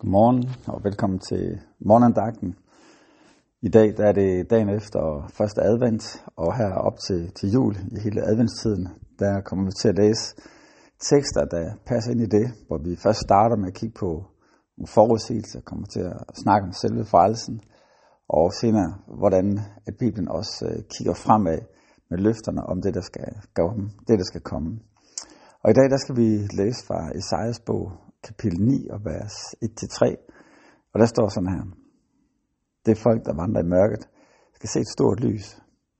Godmorgen og velkommen til morgenandagten. I dag der er det dagen efter første advent, og her op til, til jul i hele adventstiden, der kommer vi til at læse tekster, der passer ind i det, hvor vi først starter med at kigge på nogle forudsigelser, kommer til at snakke om selve frelsen, og senere, hvordan at Bibelen også øh, kigger fremad med løfterne om det, der skal, komme, det, der skal komme. Og i dag der skal vi læse fra Esajas bog, kapitel 9 og vers 1-3. Og der står sådan her. Det er folk, der vandrer i mørket, skal se et stort lys.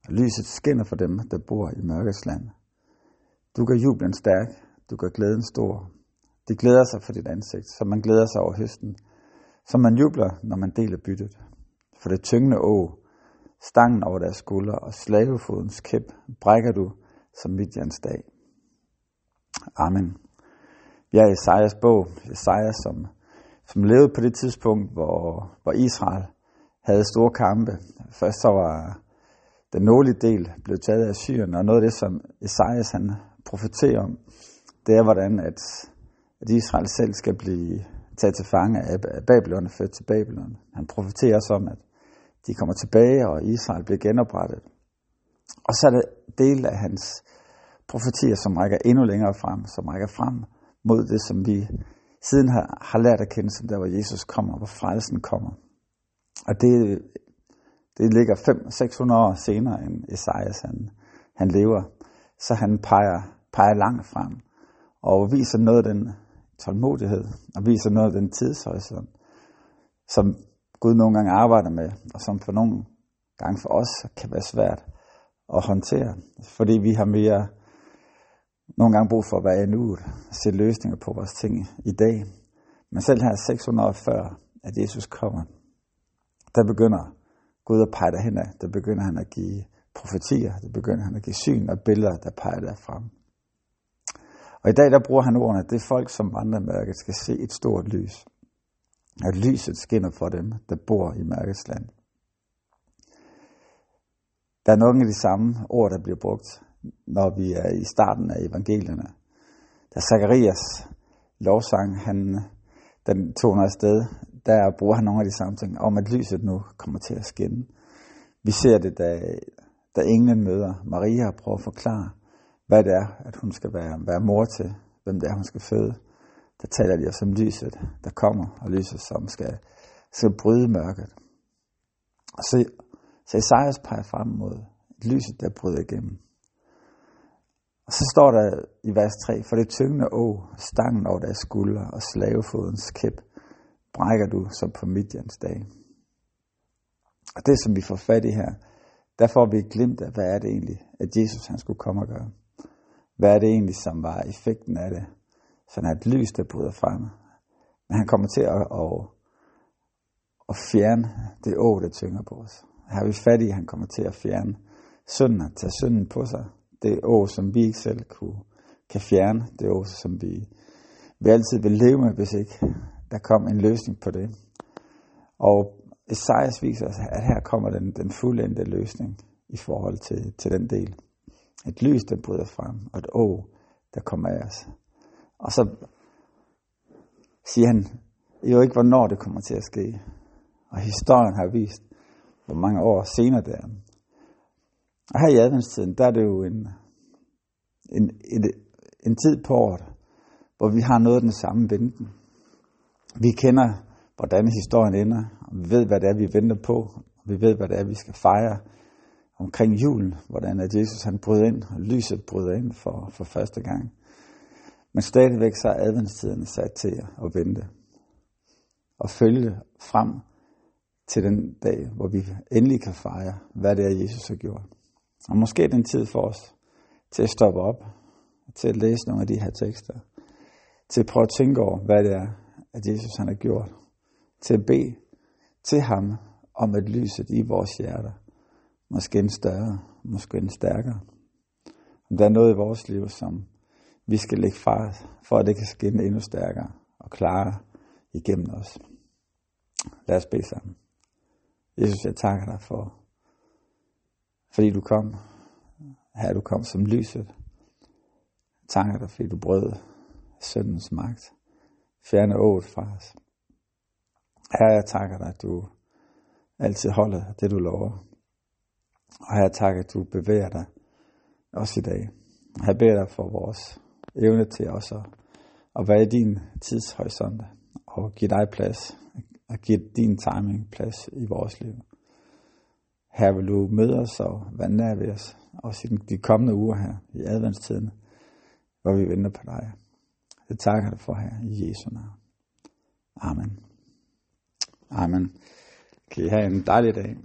Og lyset skinner for dem, der bor i mørkets land. Du gør jublen stærk, du gør glæden stor. De glæder sig for dit ansigt, som man glæder sig over høsten. Som man jubler, når man deler byttet. For det tyngende å, stangen over deres skuldre og slavefodens kæp, brækker du som midjans dag. Amen. Vi er i Esajas bog, Esajas, som, som levede på det tidspunkt, hvor, hvor Israel havde store kampe. Først så var den nordlige del blevet taget af Syrien, og noget af det, som Esajas han profeterer om, det er, hvordan at, at Israel selv skal blive taget til fange af Babylon og ført til Babylon. Han profeterer også om, at de kommer tilbage, og Israel bliver genoprettet. Og så er det del af hans profetier, som rækker endnu længere frem, som rækker frem mod det, som vi siden har, har lært at kende, som der hvor Jesus kommer, hvor frelsen kommer. Og det, det ligger 500-600 år senere, end Esajas han, han lever. Så han peger, peger langt frem og viser noget af den tålmodighed, og viser noget af den tidshorisont, som Gud nogle gange arbejder med, og som for nogle gange for os kan være svært at håndtere, fordi vi har mere nogle gange brug for at være i nuet, se løsninger på vores ting i dag. Men selv her 640, at Jesus kommer, der begynder Gud at pege derhen af. Der begynder han at give profetier, der begynder han at give syn og billeder, der peger derfrem. Og i dag der bruger han ordene, at det folk, som vandrer mørket, skal se et stort lys. At lyset skinner for dem, der bor i mørkets land. Der er nogle af de samme ord, der bliver brugt når vi er i starten af evangelierne. Da Zacharias lovsang, han, den tog noget sted, der bruger han nogle af de samme ting, om at lyset nu kommer til at skinne. Vi ser det, da, da englen møder Maria og prøver at forklare, hvad det er, at hun skal være, være mor til, hvem det er, hun skal føde. Der taler de også om lyset, der kommer, og lyset, som skal, skal bryde mørket. Og så, så Isaias peger frem mod lyset, der bryder igennem. Og så står der i vers 3, for det tyngende å, stangen over deres skulder og slavefodens kæp, brækker du som på midjans dag. Og det, som vi får fat i her, der får vi glemt af, hvad er det egentlig, at Jesus han skulle komme og gøre. Hvad er det egentlig, som var effekten af det? Sådan et lys, der bryder frem. Men han kommer til at, at, at fjerne det å, der tynger på os. Her har vi fat i, at han kommer til at fjerne synden, at tage synden på sig, det år, som vi ikke selv kunne, kan fjerne, det år, som vi, vi altid vil leve med, hvis ikke der kom en løsning på det. Og Esajas viser os, at her kommer den, den fuldendte løsning i forhold til, til den del. Et lys, der bryder frem, og et å, der kommer af os. Og så siger han jo ikke, hvornår det kommer til at ske. Og historien har vist, hvor mange år senere det er. Og her i adventstiden, der er det jo en, en, en, en tid på året, hvor vi har noget af den samme venten. Vi kender, hvordan historien ender, og vi ved, hvad det er, vi venter på, og vi ved, hvad det er, vi skal fejre omkring julen, hvordan at Jesus han bryder ind, og lyset bryder ind for, for første gang. Men stadigvæk så er adventstiden sat til at vente og følge frem til den dag, hvor vi endelig kan fejre, hvad det er, Jesus har gjort. Og måske er det en tid for os til at stoppe op, til at læse nogle af de her tekster, til at prøve at tænke over, hvad det er, at Jesus han har gjort, til at bede til ham om at lyset i vores hjerter, måske en større, måske en stærkere. Om der er noget i vores liv, som vi skal lægge fra, for at det kan skinne endnu stærkere og klare igennem os. Lad os bede sammen. Jesus, jeg takker dig for fordi du kom. Her du kom som lyset. Takker dig, fordi du brød syndens magt. Fjerne ået fra os. Herre, jeg takker dig, at du altid holder det, du lover. Og her takker at du bevæger dig også i dag. Her beder dig for vores evne til også at, at være i din tidshorisont og give dig plads, og give din timing plads i vores liv. Her vil du møde os og være nær ved os, også i de kommende uger her i adventstiden, hvor vi venter på dig. Det takker dig for her i Jesu navn. Amen. Amen. Kan I have en dejlig dag.